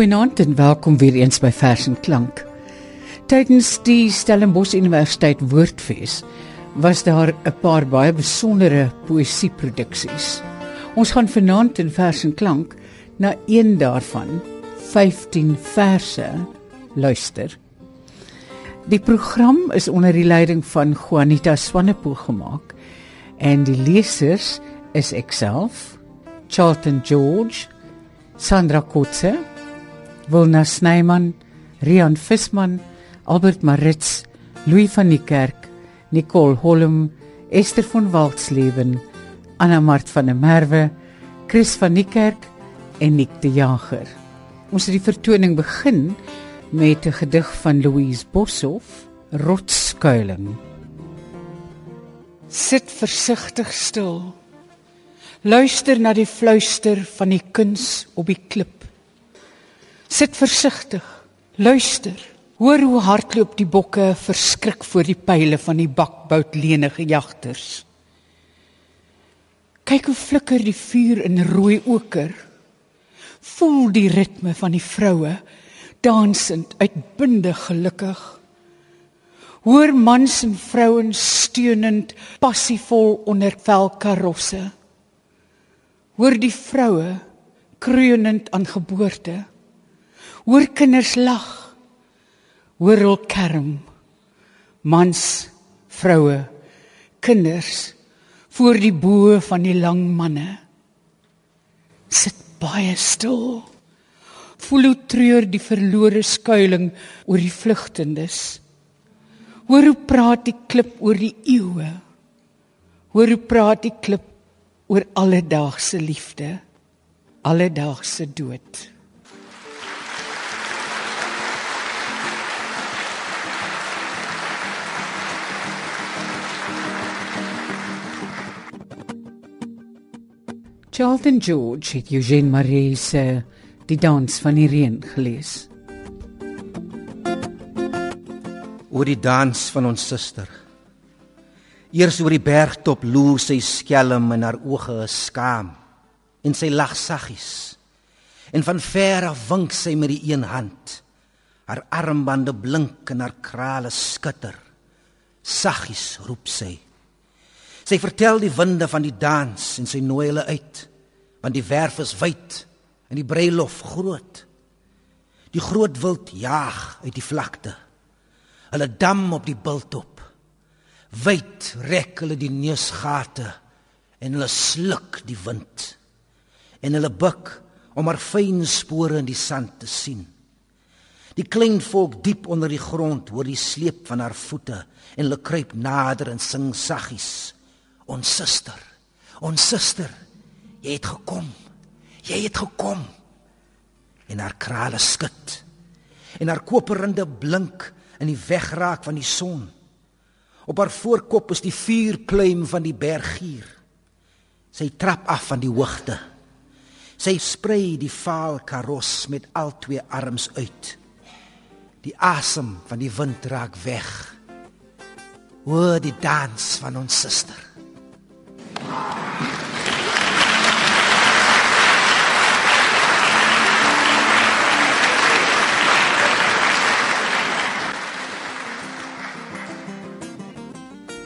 Goeienaand en welkom weer eens by Vers en Klank. Tydens die Stellenbosch Universiteit Woordfees was daar 'n paar baie besondere poësieproduksies. Ons gaan vanaand in Vers en Klank na een daarvan, 15 verse, luister. Die program is onder die leiding van Juanita Swanepoel gemaak en die lesers is ekself, Charlton George, Sandra Kotse, Wilna Snyman, Rian Visman, Albert Maritz, Louis van die Kerk, Nicole Holm, Esther van Waldslewen, Anna Mart van der Merwe, Chris van die Kerk en Nick de Jager. Ons het die vertoning begin met 'n gedig van Louise Boshoff, Rotsskuiling. Sit versigtig stil. Luister na die fluister van die kuns op die klip. Sit versigtig. Luister. Hoor hoe hardloop die bokke verskrik voor die pile van die bakbout lenige jagters. Kyk hoe flikker die vuur in rooi oker. Voel die ritme van die vroue dansend uitbundig gelukkig. Hoor mans en vrouens steunend passievol onder velkarosse. Hoor die vroue kreunend aan geboorte. Hoor kinders lag. Hoor hul kerm. Mans, vroue, kinders voor die bo van die lang manne. Sit baie stil. Voel hoe treur die verlore skuilings oor die vlugtendes. Hoor hoe praat die klip oor die eeue. Hoor hoe praat die klip oor alledaagse liefde, alledaagse dood. Charlton George het Eugene Marie se Die dans van die reën gelees. Oor die dans van ons suster. Eers oor die bergtop loer sy skelm en haar oë is skaam en sy lag saggies. En van ver af wink sy met die een hand. Haar armbande blink en haar krale skitter. Saggies roep sy. Sy vertel die winde van die dans en sy nooi hulle uit want die werf is wyd en die breilof groot. Die groot wild jaag uit die vlakte. Hulle dam op die biltop. Wyd rek hulle die neusgate en hulle sluk die wind. En hulle buig om haar fyn spore in die sand te sien. Die klein volk diep onder die grond hoor die sleep van haar voete en hulle kruip nader en sing saggies. Ons suster, ons suster, Jy het gekom. Jy het gekom. En haar krale skud. En haar koperrinde blink in die wegraak van die son. Op haar voorkop is die vuurpluim van die berggier. Sy trap af van die hoogte. Sy sprei die vaal karos met al twee arms uit. Die asem van die wind raak weg. Hoor die dans van ons suster.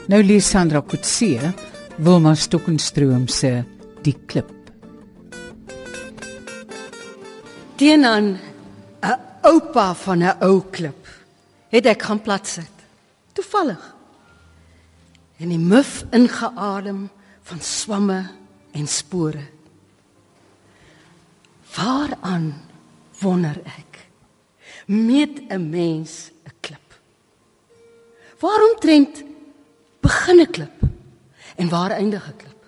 Nou lees Sandra Kutse, Wilma Stokenstroom se Die klip. Teenaan 'n oupa van 'n ou klip het ek gaan plat sit. Toevallig. En die muf ingeadem van swamme en spore. Waaraan wonder ek? Meet 'n mens 'n klip? Waarom trend begin 'n klip en waar eindig 'n klip?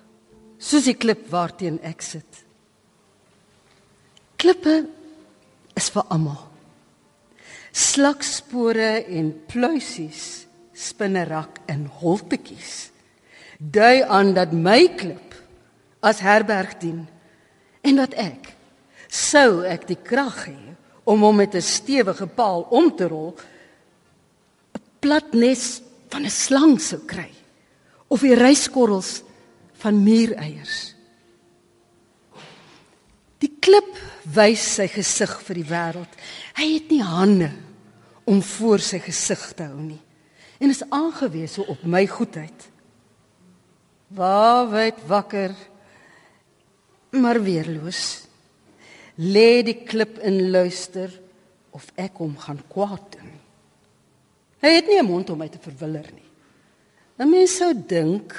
Soos die klip waarteen ek sit. Klippe is vir almal. Slakspore en pluisies spinnerak in holtetjies dui aan dat my klip as herberg dien en dat ek sou ek die krag hê om hom met 'n stewige paal om te rol 'n plat nes van 'n slang sou kry of die ryskorrels van muureiers. Die klip wys sy gesig vir die wêreld. Hy het nie hande om voor sy gesig te hou nie en is aangewese op my goedheid. Waarheid wakker maar weerloos. Lê die klip in luister of ek hom gaan kwaad doen. Hy het nie 'n mond om my te verwiller nie. 'n Mens sou dink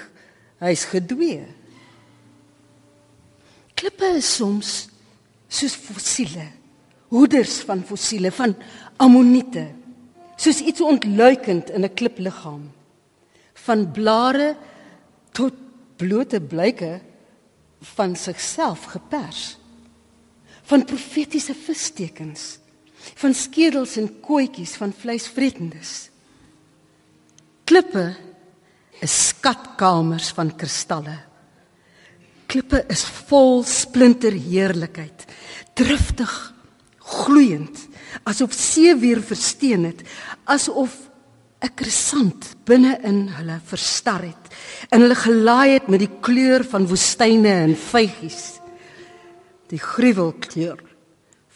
hy's gedwee. Klippe is soms soos fossiele, hoeders van fossiele van ammoniete, soos iets ontluikend in 'n klipliggaam. Van blare tot blote blyke van sigself gepers. Van profetiese vistekens, van skedels en kooitjies van vleisvretendes. Klippe is skatkamers van kristalle. Klippe is vol splinterheerlikheid, driftig, gloeiend, asof see weer versteen het, asof 'n krisant binne in hulle verstar het en hulle gelaai het met die kleur van woestyne en vygies. Die gruwelkleur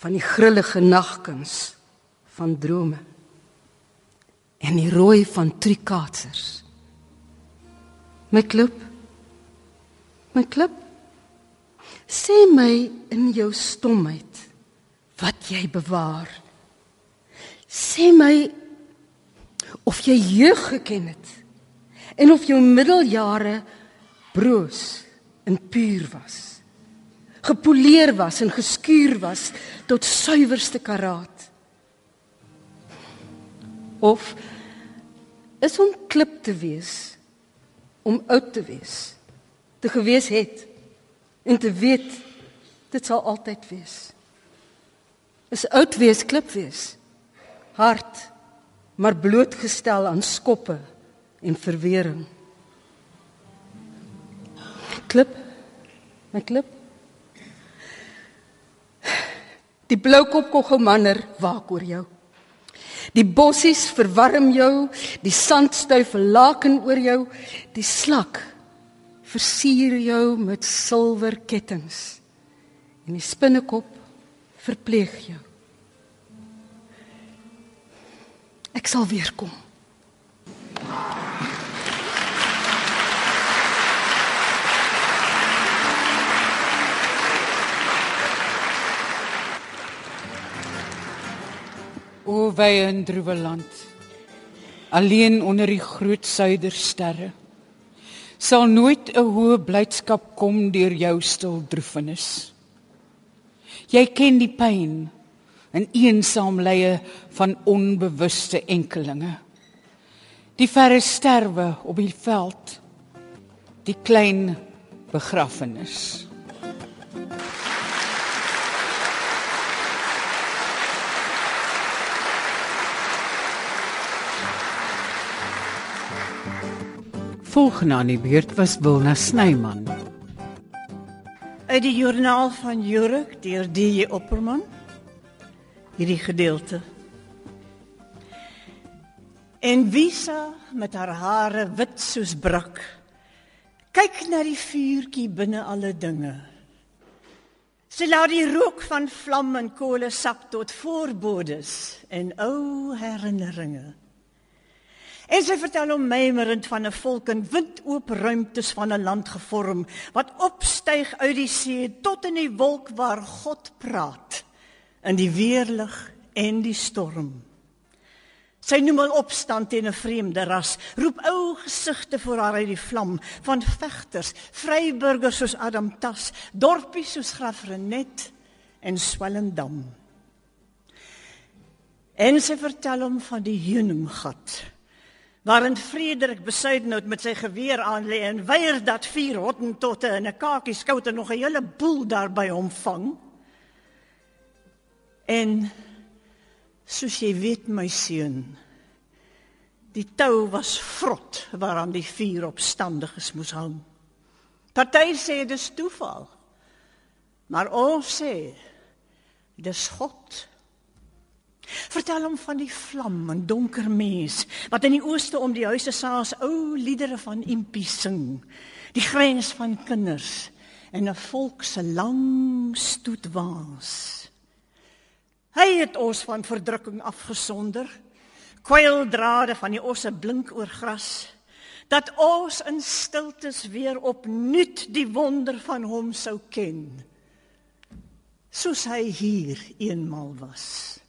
van die grillige nagkuns van drome en die rooi van trikatsers. My klub. My klub. Sê my in jou stomheid wat jy bewaar. Sê my of jy jeug geken het en of jou middeljare broos en puur was. Gepoleer was en geskuur was tot suiwerste karaat. Of is om klip te wees om oud te wees te gewees het en te weet dit sal altyd wees. Is oud wees klip wees hard maar blootgestel aan skoppe en verwering. Klip my klip die blou kop koggelmanner waak oor jou Die bossies verwarm jou, die sandstuif laken oor jou, die slak versier jou met silwer kettinge en die spinnekop verpleeg jou. Ek sal weer kom. Wye en droewe land. Alleen onder die groot suidersterre sal nooit 'n hoë blydskap kom deur jou stil droefenis. Jy ken die pyn en eensaam lye van onbewuste enkelinge. Die verre sterwe op die veld. Die klein begrafenis. Volgende aan die beurt was Wilna Snyman. Uit die joernaal van Jurk deur DJ Opperman. Hierdie gedeelte. En Wisa met haar hare wit soos brak. Kyk na die vuurtjie binne alle dinge. Sy laat die rook van vlam en kole sak tot voorbodes en ou herinneringe. En sy vertel hom mymerend van 'n volk in windoop ruimtes van 'n land gevorm wat opstyg uit die see tot in die wolk waar God praat in die weerlig en die storm. Sy noem hul opstand teen 'n vreemde ras, roep ou gesigte voor haar uit die vlam van vegters, vryburgers soos Adam Tas, dorpies soos Grafrenet en Swellendam. En sy vertel hom van die Heuninggat waarin Frederik Besuidenhout met sy geweer aan lê en weier dat vier hottentotte en 'n kakie skouter nog 'n hele boel daarby hom vang. En soos jy weet my seun, die tou was vrot waaraan die vier opstandiges moes hang. Party sê dis toeval. Maar ons sê dis God. Vertel hom van die vlam en donker mens wat in die ooste om die huise saas ou liedere van impie sing. Die grens van kinders en 'n volk se lang stoet waas. Hy het ons van verdrukking afgesonder. Kwyldrade van die osse blink oor gras dat ons in stiltes weer opnuut die wonder van hom sou ken. Soos hy hier eenmal was.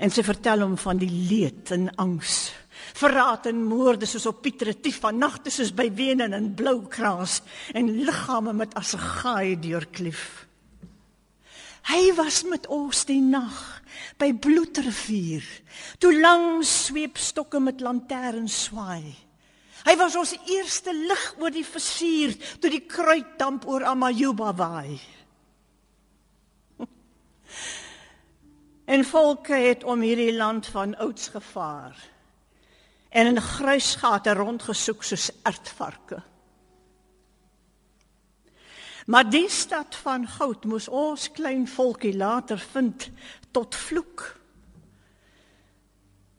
En sy vertel hom van die leed en angs, verraad en moorde soos op Pietretief van nagte soos by Wenen en Bloukraas en liggame met as 'n gaai deurklief. Hy was met ons die nag by Bloedrivier. Toe lang sweepstokke met lanterns swaai. Hy was ons eerste lig oor die versier toe die kruitdamp oor Amajuba waai. En volke het om hierdie land van ouds gevaar en in gruisgate rondgesoek soos ertvarke. Maar die stad van goud moes ons klein volkie later vind tot vloek.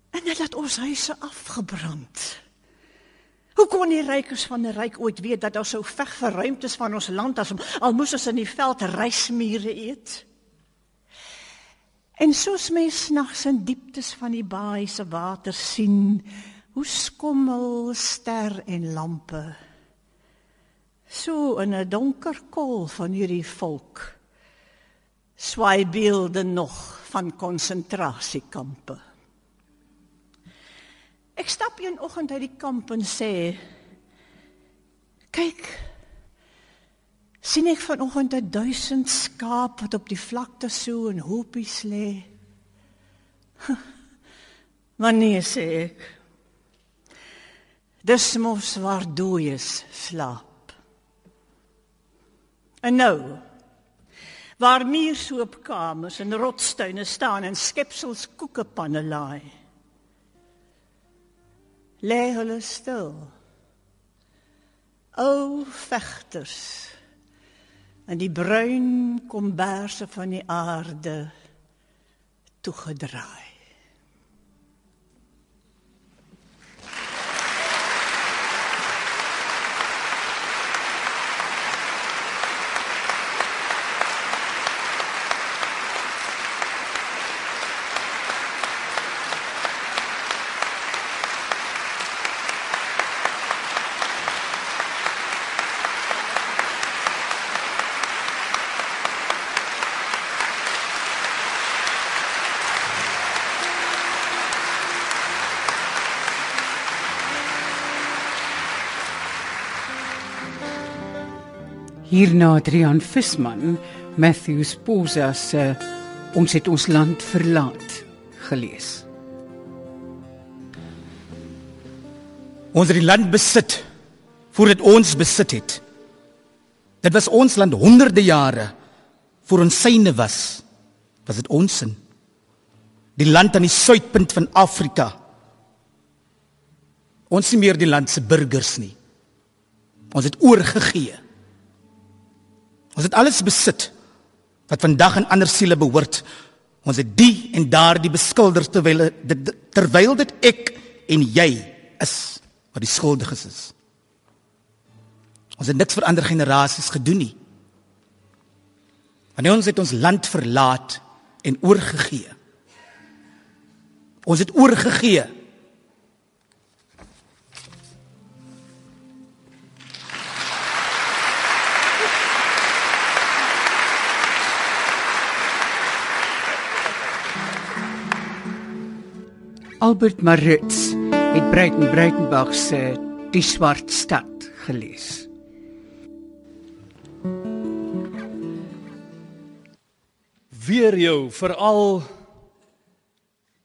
En dit het ons huise afgebrand. Hoe kon die rykers van die ryk ooit weet dat daar sou veg vir ruimtes van ons land as al moes ons in die veld rysmure eet? En soos mens nags in dieptes van die baai se water sien, hoe skommel ster en lampe. So in 'n donker kol van hierdie volk swaai beelde nog van konsentrasiekampe. Ek stap een oggend uit die kamp en sê kyk sien ek vanoggend 'n duisend skaap wat op die vlakte so in hopies lê wanneer sê ek dis mos waar dooies slaap En nou waar muursoopkamers en rotstuine staan en skepsels koekepanne laai. Lê hulle stil. O vegters en die bruin komberse van die aarde toegedraai. Hierna Adrian Visman, Matthew Sposa se Ons het ons land verlaat gelees. Ons het die land besit voordat ons besit het. Dit was ons land honderde jare voor ons syne was. Was dit ons sin? Die land aan die suidpunt van Afrika. Ons is nie meer die land se burgers nie. Ons het oorgegee. Ons het alles besit wat vandag aan ander siele behoort. Ons het die en daardie beskilder terwyl dit terwyl dit ek en jy is wat die skuldiges is. Ons het niks vir ander generasies gedoen nie. Wanneer ons het ons land verlaat en oorgegee. Ons het oorgegee Albert Maritz het Breiten Breitenbach se Die Swart Stad gelees. Weer jou veral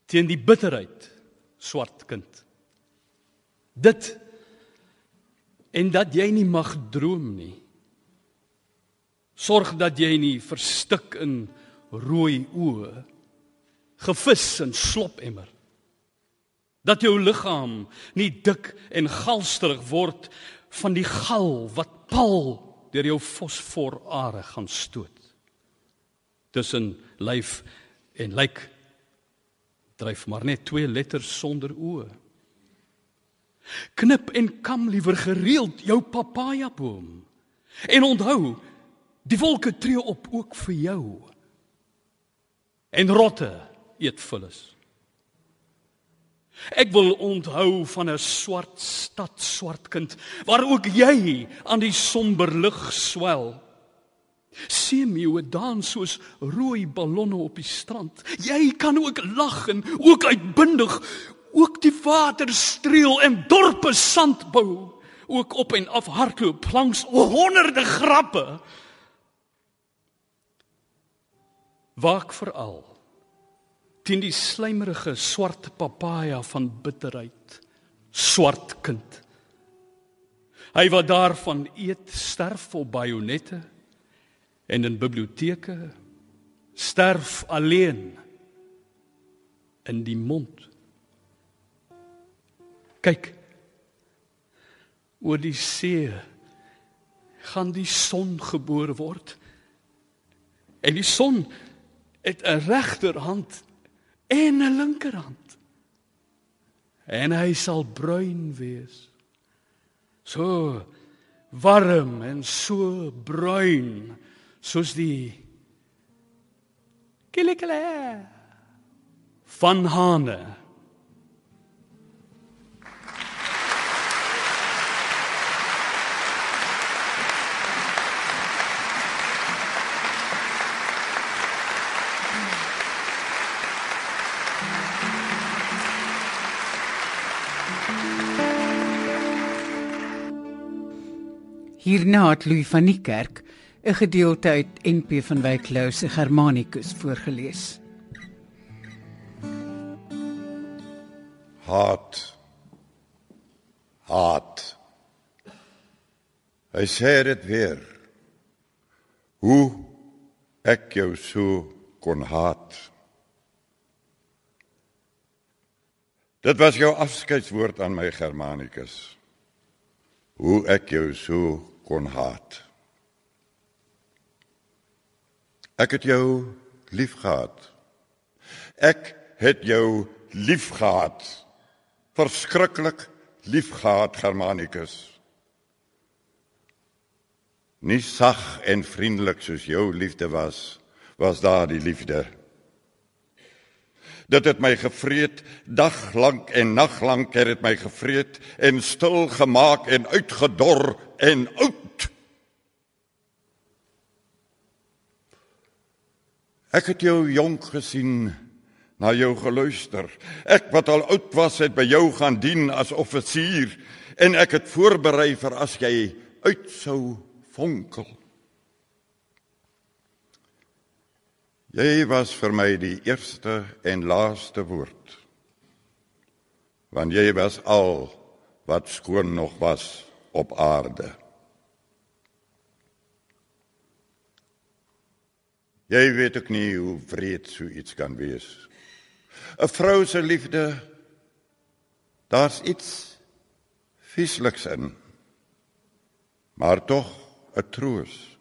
teen die bitterheid swart kind. Dit en dat jy nie mag droom nie. Sorg dat jy nie verstik in rooi oë gevis in slopemmer dat jou liggaam nie dik en galsterig word van die gal wat pal deur jou fosforare gaan stoot. Tussen lyf en lyk dryf maar net twee letters sonder oë knip en kam liewer gereeld jou papaja boom en onthou die wolke tree op ook vir jou. En rotte eet vullis. Ek wil onthou van 'n swart stad, swart kind, waar ook jy aan die somber lig swel. Seemeeu dans soos rooi ballonne op die strand. Jy kan ook lag en ook uitbundig ook die water streel en dorpe sand bou, ook op en af hardloop langs honderde grappe. Waak veral teen die slijmerige swart papaja van bitterheid, swart kind. Hy wat daarvan eet sterf op bajonette en in biblioteke sterf alleen in die mond kyk oor die see gaan die son gebore word en die son het 'n regterhand en 'n linkerhand. En hy sal bruin wees. So warm en so bruin soos die kilikele van hane Hierna het Louis van die Kerk 'n gedeelte uit NP van Wyk Lou se Germanicus voorgeles. Haat. Haat. Hy sê dit weer. Hoe ek jou so kon haat. Dit was jou afskeidswoord aan my Germanicus. Hoe ek jou so kon haat. Ek het jou liefgehad. Ek het jou liefgehad. Verskriklik liefgehad Germanicus. Nie sag en vriendelik soos jou liefde was, was daar die liefde. Dit het my gevreet dag lank en nag lank het dit my gevreet en stil gemaak en uitgedor en oud. Ek het jou jonk gesien, na jou geluister. Ek wat al oud was het by jou gaan dien as offisier en ek het voorberei vir as jy uit sou vonkel. Jy was vir my die eerste en laaste woord. Want jy was al wat skoon nog was op aarde. Jy weet ek nie hoe wreed so iets kan wees. 'n Vrou se liefde daar's iets viesliks in. Maar tog 'n troos.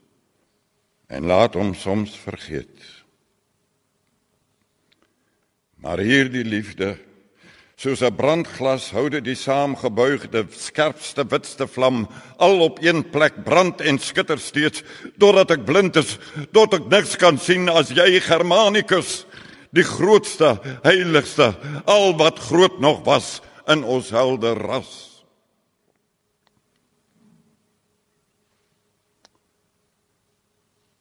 En laat hom soms vergeet. Maar hierdie liefde Soos 'n brandglas hou dit die saamgebuigde skerpste witste vlam al op een plek brand en skitter steeds totdat ek blind is, tot ek niks kan sien as jy Germanicus, die grootste, heiligste, al wat groot nog was in ons helder ras.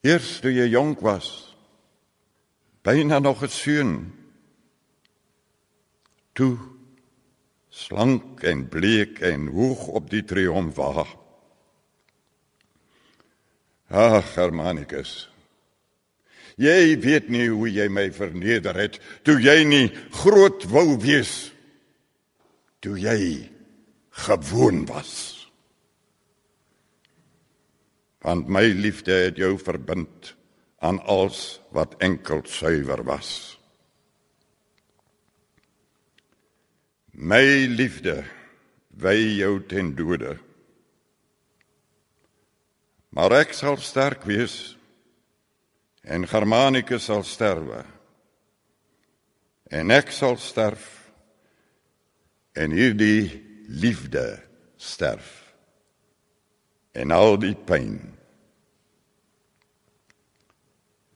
Eers toe jy jonk was, byna nog 'n seun toe slank en bleek en hoog op die triomf waag. Ag Germanicus. Jy weet nie hoe jy my verneder het toe jy nie groot wou wees toe jy gewoon was. Want my liefde het jou verbind aan alles wat enkel suiwer was. My liefde wy jou ten dode. Maar ek sal sterk wees en Germanicus sal sterwe. En ek sal sterf en hierdie liefde sterf. En al die pyn.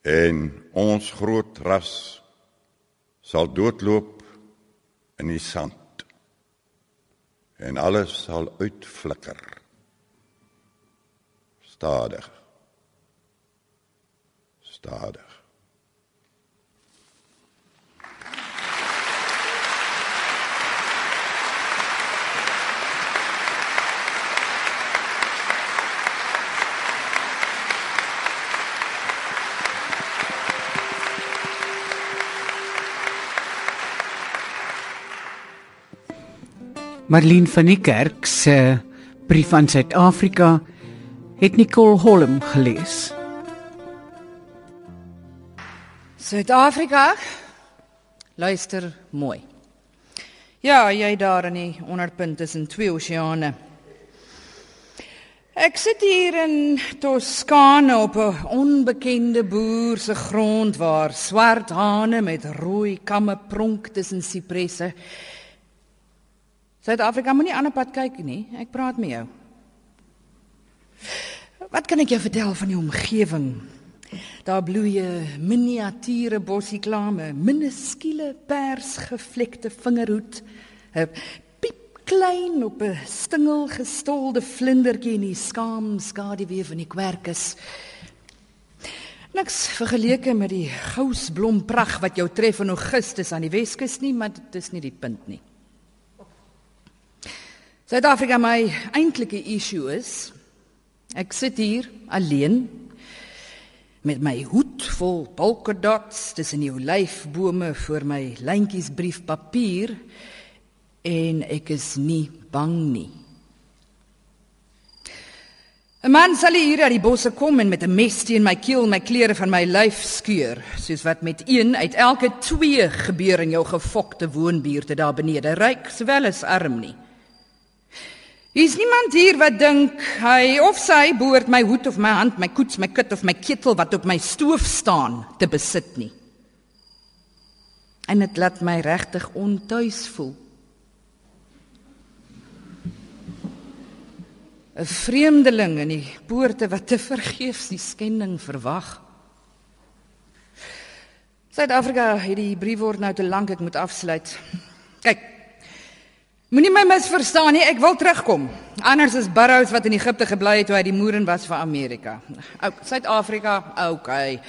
En ons groot ras sal doodloop in die sand. En alles sal uitflikker. Stadig. Stadig. Marlene van die Kerk se brief aan Suid-Afrika het Nicole Holm gelees. Suid-Afrika. Luister mooi. Ja, jy daar in die onderpunt tussen twee oseane. Ek sit hier in Toskane op 'n onbekende boer se grond waar swart hane met rooi kamme pronk tussen sipresse. Suid-Afrika moenie aan 'n pad kyk nie. Ek praat met jou. Wat kan ek jou vertel van die omgewing? Daar bloei miniature bossie klame, minuskule persgevlekte vingerhoed, 'n piep klein op 'n stingel gestolde vlindertjie in die skaam skaduwee van die kwerkus. Niks vergeleke met die gousblompragt wat jou tref in Augustus aan die Weskus nie, maar dit is nie die punt nie. Suid-Afrika my eintlike issue is ek sit hier alleen met my hoed vol polka dots tussen die olyfbome voor my lyntjies briefpapier en ek is nie bang nie. 'n Man sal hier uit die bosse kom en met 'n mes teen my keel my klere van my lyf skeur, soos wat met een uit elke twee gebeur in jou gefokte woonbuurte daar benede, ryk sowel as arm nie. Hier's niemand hier wat dink hy of sy behoort my hoed of my hand, my koets, my kit of my ketel wat op my stoof staan te besit nie. En dit laat my regtig ontuis voel. 'n Vreemdeling in die poorte wat te vergeefs die skending verwag. Suid-Afrika het die brief word nou te lank ek moet afsluit. Kyk, Moenie my misverstaan nie, ek wil terugkom. Anders is Burroughs wat in Egipte gebly het toe hy die moeren was vir Amerika. Ou Suid-Afrika, okay.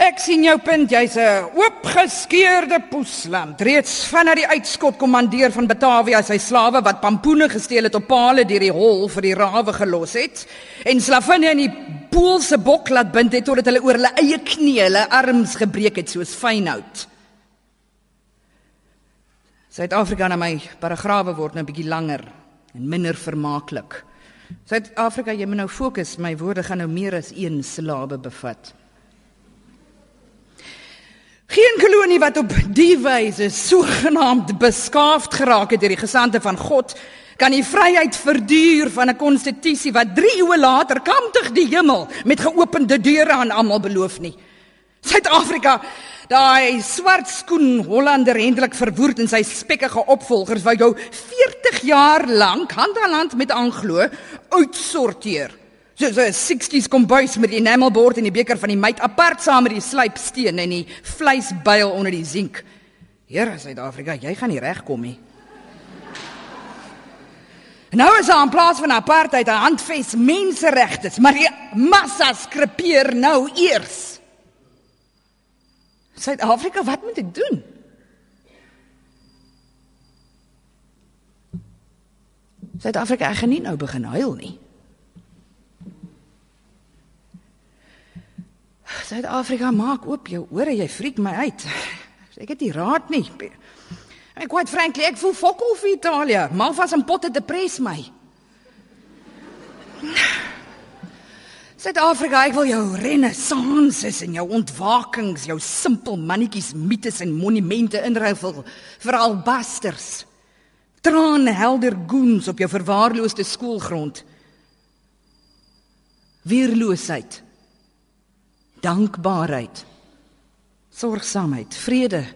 Ek sien jou punt, jy's 'n oopgeskeurde poesland. Reeds vanaf die uitskot kommandeur van Batavia sy slawe wat pampoene gesteel het op palle deur die hol vir die rawe gelos het en slavinne in die poolse bok laat bind het totdat hulle oor hulle eie knie hulle arms gebreek het soos fynhout. Suid-Afrika na my paragrawe word nou 'n bietjie langer en minder vermaaklik. Suid-Afrika, jy moet nou fokus, my woorde gaan nou meer as een silabe bevat. Geen kolonie wat op die wyse sogenaamd beskaafd geraak het deur die gesande van God, kan die vryheid verduur van 'n konstitusie wat 3 eeue later kamptig die hemel met geopende deure aan almal beloof nie. Suid-Afrika Daai swart skoen Hollander hendelik verwoerd en sy spekkige opvolgers wou jou 40 jaar lank hand aan hand met Anglo uitsorteer. So so 'n 60s kombuis met die enamelbord en die beker van die meid apart saam met die slypsteen en die vleisbuil onder die sink. Here Suid-Afrika, jy gaan nie regkom nie. Nou is daar in plaas van apartheid 'n handves menseregtes, maar die massa skrepeer nou eers. Suid-Afrika, wat moet ek doen? Suid-Afrika, ek gaan nie nou begin huil nie. Suid-Afrika, maak oop jou ore, jy freak my uit. Ek het nie raad nie. Ek quite frankly, ek voel fokol vir Italië. Malvas en potte depres my. Suid-Afrika, ek wil jou renessanses en jou ontwakings, jou simpel mannetjies, mites en monumente inruil vir albasters. Traanhelder goons op jou verwaarloosde skoolgrond. Weerloosheid. Dankbaarheid. Sorgsaamheid, vrede.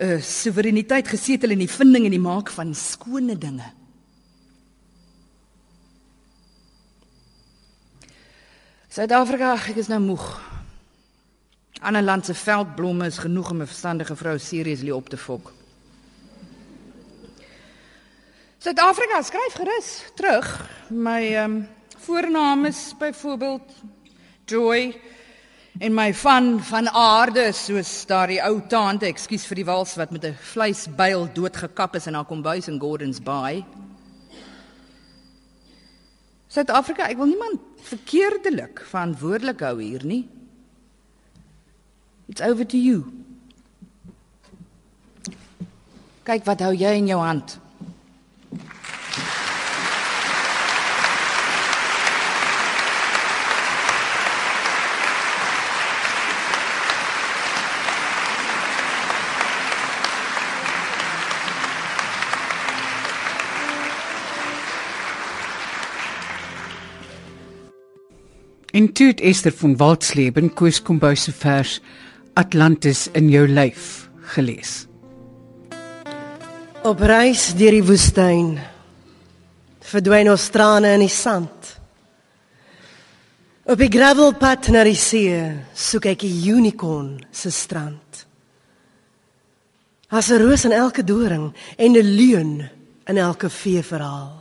'n Soewereiniteit gesetel in die vinding en die maak van skone dinge. Suid-Afrika, ek is nou moeg. Ander land se veldblomme is genoeg om 'n verstandige vrou seriously op te fok. Suid-Afrika skryf gerus terug. My ehm um, voornaam is byvoorbeeld Joy en my van van aarde soos daardie ou tante, ekskuus vir die wals wat met 'n vleisbyl doodgekap is in haar kombuis in Gordons Bay. Suid-Afrika, ek wil niemand verkeerdelik verantwoordelik hou hier nie. It's over to you. Kyk wat hou jy in jou hand? En toe het Esther van Waldsleben Koos Kombuis se vers Atlantis in jou lyf gelees. Op reis deur die woestyn verdwyn ons trane in die sand. Op die gravelpad na die see soek ek 'n unicorn se strand. As 'n roos in elke doring en 'n leuen in elke vee verhaal.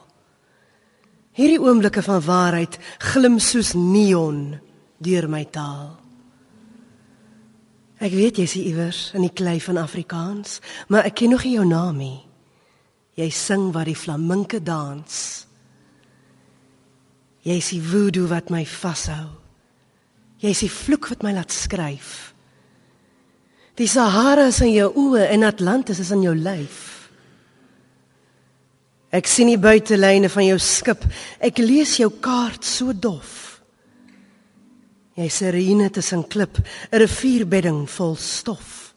Hierdie oomblikke van waarheid glim soos neon deur my taal. Ek weet jy's iewers in die klei van Afrikaans, maar ek ken nog nie jou naam nie. Jy sing waar die flaminke dans. Jy's die voodoo wat my vashou. Jy's die vloek wat my laat skryf. Die Sahara is in jou oë en Atlantis is in jou lyf. Ek sien die buitelyne van jou skip. Ek lees jou kaart so dof. Jy serene tussen klip, 'n rivierbedding vol stof.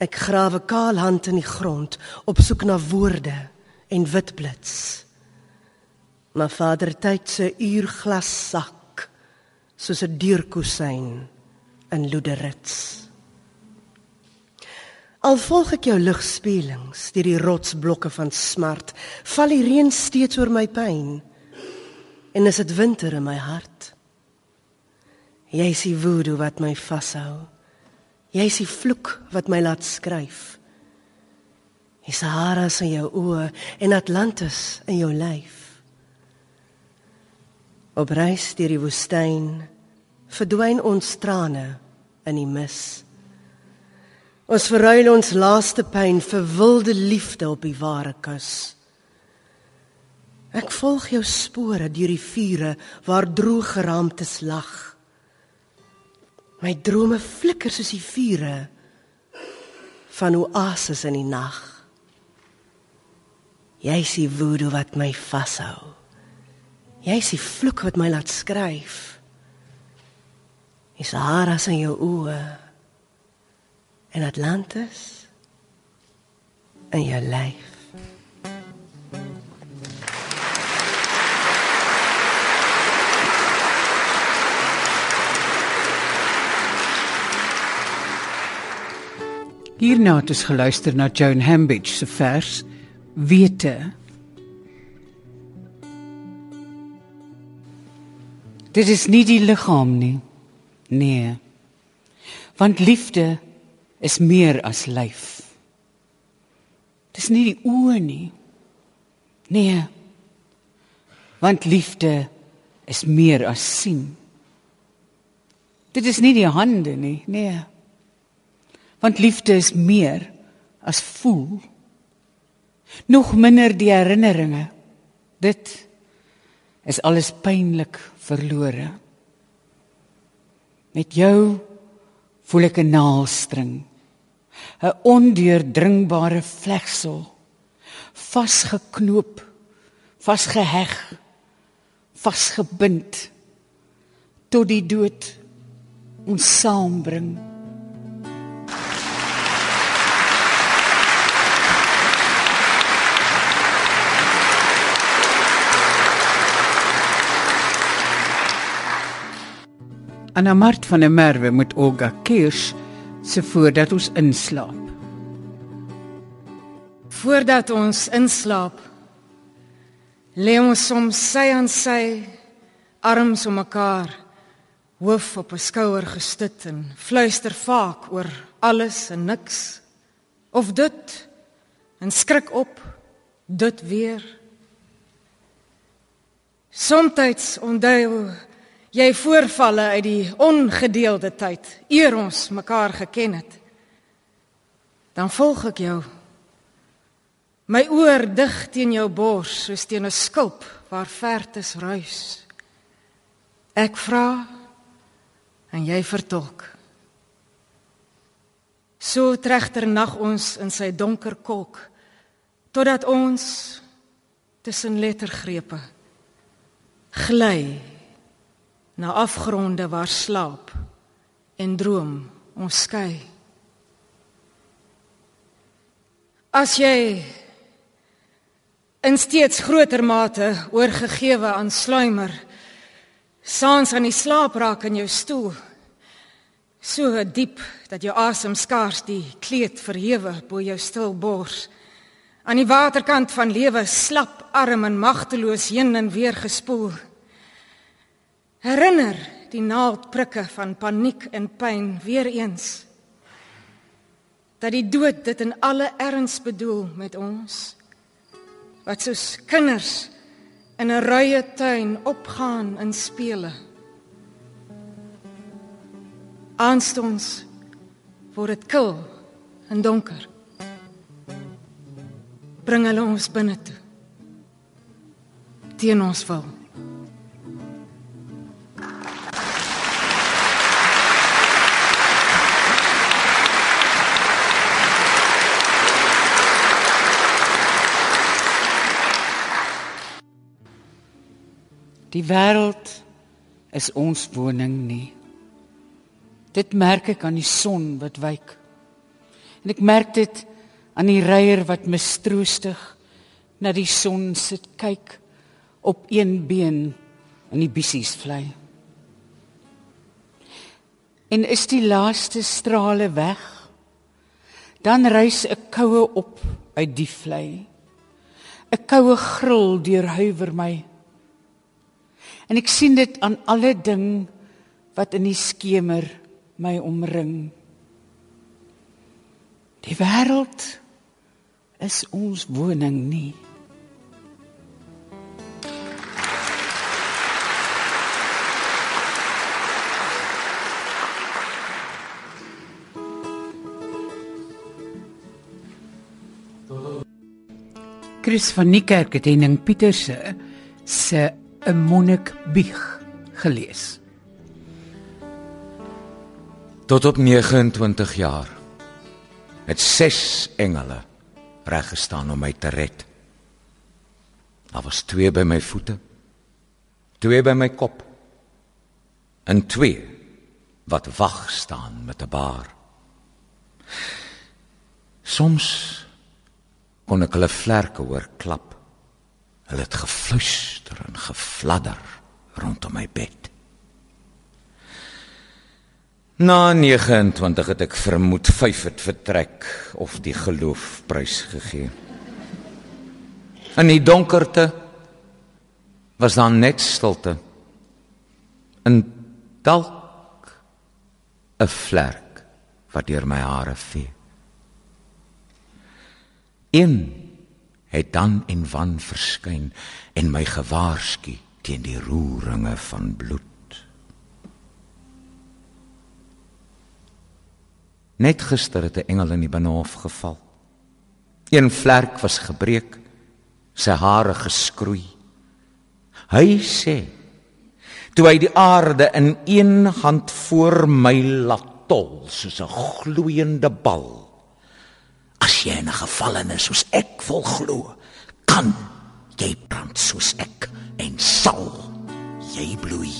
Ek grawe kaal hand in die grond op soek na woorde en wit blits. Maar Vader tyd se uurglas sak soos 'n deurkusyn in loederits. Al volg ek jou ligspelings deur die rotsblokke van smart, val die reën steeds oor my pyn. En is dit winter in my hart? Jy is die woede wat my vashou. Jy is die vloek wat my laat skryf. Die Sahara is in jou oë en Atlantis in jou lyf. Op reis deur die woestyn verdwyn ons trane in die mis. Ons verruil ons laaste pyn vir wilde liefde op die ware kus. Ek volg jou spore deur die vure waar droog geraamtes lag. My drome flikker soos die vure van oases in die nag. Jy is die woede wat my vashou. Jy is die vloek wat my laat skryf. Is haar as in jou oë en Atlantis in jou lyf. Hierna het ons geluister na Joan Hambidge se vers Wete. Dit is nie die liggaam nie. Nee. Want liefde is meer as lyf. Dis nie die oë nie. Nee. Want liefde is meer as sien. Dit is nie die hande nie. Nee. Want liefde is meer as voel. Nog minder die herinneringe. Dit is alles pynlik verlore. Met jou voel ek 'n naaldstring 'n ondeurdringbare vlegsel vasgeknoop vasgeheg vasgebind tot die dood ons saambring Anna Mart van der Merwe met Olga Kirsch se voordat ons inslaap. Voordat ons inslaap, lê ons soms sy aan sy, arms om mekaar, hoof op 'n skouer gestit en fluister vaak oor alles en niks of dit en skrik op dit weer Somstyds onthou jy voorvalle uit die ongedeelde tyd eer ons mekaar geken het. Dan volg ek jou. My oor dig teen jou bors soos teen 'n skulp waar vertes ruis. Ek vra en jy vertolk. So tregter nag ons in sy donker kolk totdat ons tussen lettergrepe gly na afgronde waar slaap en droom ons skei. As jy in steeds groter mate oorgegewe aan sluimer saans aan die slaap raak in jou stoel so diep dat jou asem skaars die kleed verhewe bo jou stil bors. Aan die waterkant van lewe slap arm en magteloos heen en weer gespoel herinner die naaldprikke van paniek en pyn weer eens dat die dood dit in alle erns bedoel met ons wat soos kinders in 'n ruie tuin opgaan in spele aanstonds word dit kil en donker bring hulle ons binne toe. Teen ons wil. Die wêreld is ons woning nie. Dit merk ek aan die son wat wyk. En ek merk dit aan die reier wat mistroostig na die son sit kyk op een been in die bissies vlei. En is die laaste strale weg, dan rys 'n koue op uit die vlei. 'n Koue gril deurhuiwer my. En ek sien dit aan alle ding wat in die skemer my omring. Die wêreld is ons woning nie. Chris van Niekerk het Henning Pieterse se 'n monnik bieg gelees. Tot op 29 jaar het ses engele reg gestaan om my te red. Daar was twee by my voete, twee by my kop en twee wat wag staan met 'n baar. Soms kon ek hulle vlerke hoor klap. Hulle het gefluister en gefladder rondom my bed. Na 29 het ek vermoed 5 het vertrek of die geloof prys gegee. In die donkerte was daar net stilte. In dalk 'n vlek wat deur my hare vee. Een het dan in wan verskyn en my gewaarsku teen die roeringe van bloed. Net gister het 'n engel in die binnenhof geval. Een vlerk was gebreek, sy hare geskroei. Hy sê: "Toe hy die aarde in een hand voor my laat tol soos 'n gloeiende bal. As jy in 'n gevallenes soos ek wil glo, kan jy brand soos ek en sal jy bloei."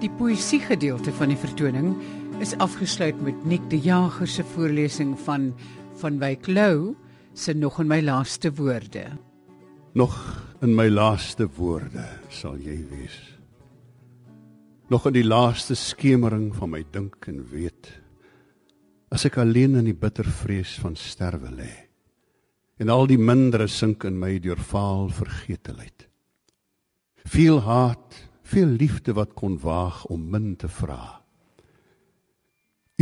Die poësie gedeelte van die vertoning is afgesluit met Nick de Jager se voorlesing van van Wyk Lou se nog in my laaste woorde. Nog in my laaste woorde sal jy wees. Nog in die laaste skemering van my dink en weet As ek alleen in die bitter vrees van sterwe lê en al die mindere sink in my deur vaal vergeteheid. Veel haat, veel liefde wat kon waag om min te vra.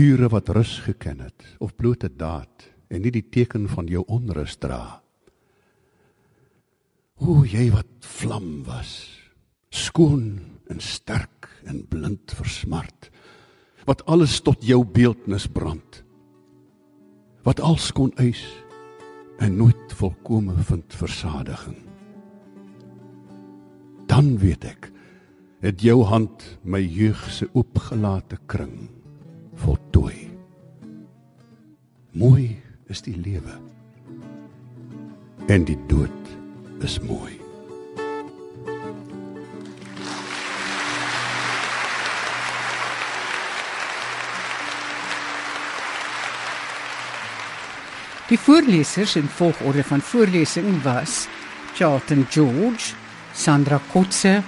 Ure wat rus geken het of blote daad en nie die teken van jou onrus dra. O jy wat vlam was, skoon en sterk en blind vir smart wat alles tot jou beeldnis brand wat als kon eis en nooit volkome vind versadiging. Dan weet ek het jou hand my jeug se oopgelate kring voltooi. Mooi is die lewe en die dood is mooi. Die voorlesers in volgorde van voorlesing was Charlton George, Sandra Kotse,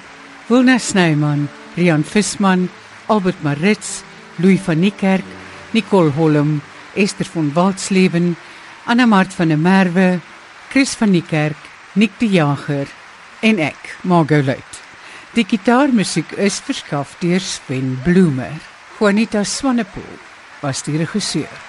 Wilna Snyman, Rian Visman, Albert Maritz, Louis van Niekerk, Nicole Holm, Esther von Waldsleven, Anna Mart van der Merwe, Chris van Niekerk, Nick die Jager en ek, Margot Luit. Die gitaarmusiek is verskaf deur Sven Bloemer. Juanita Swanepoel was die regisseur.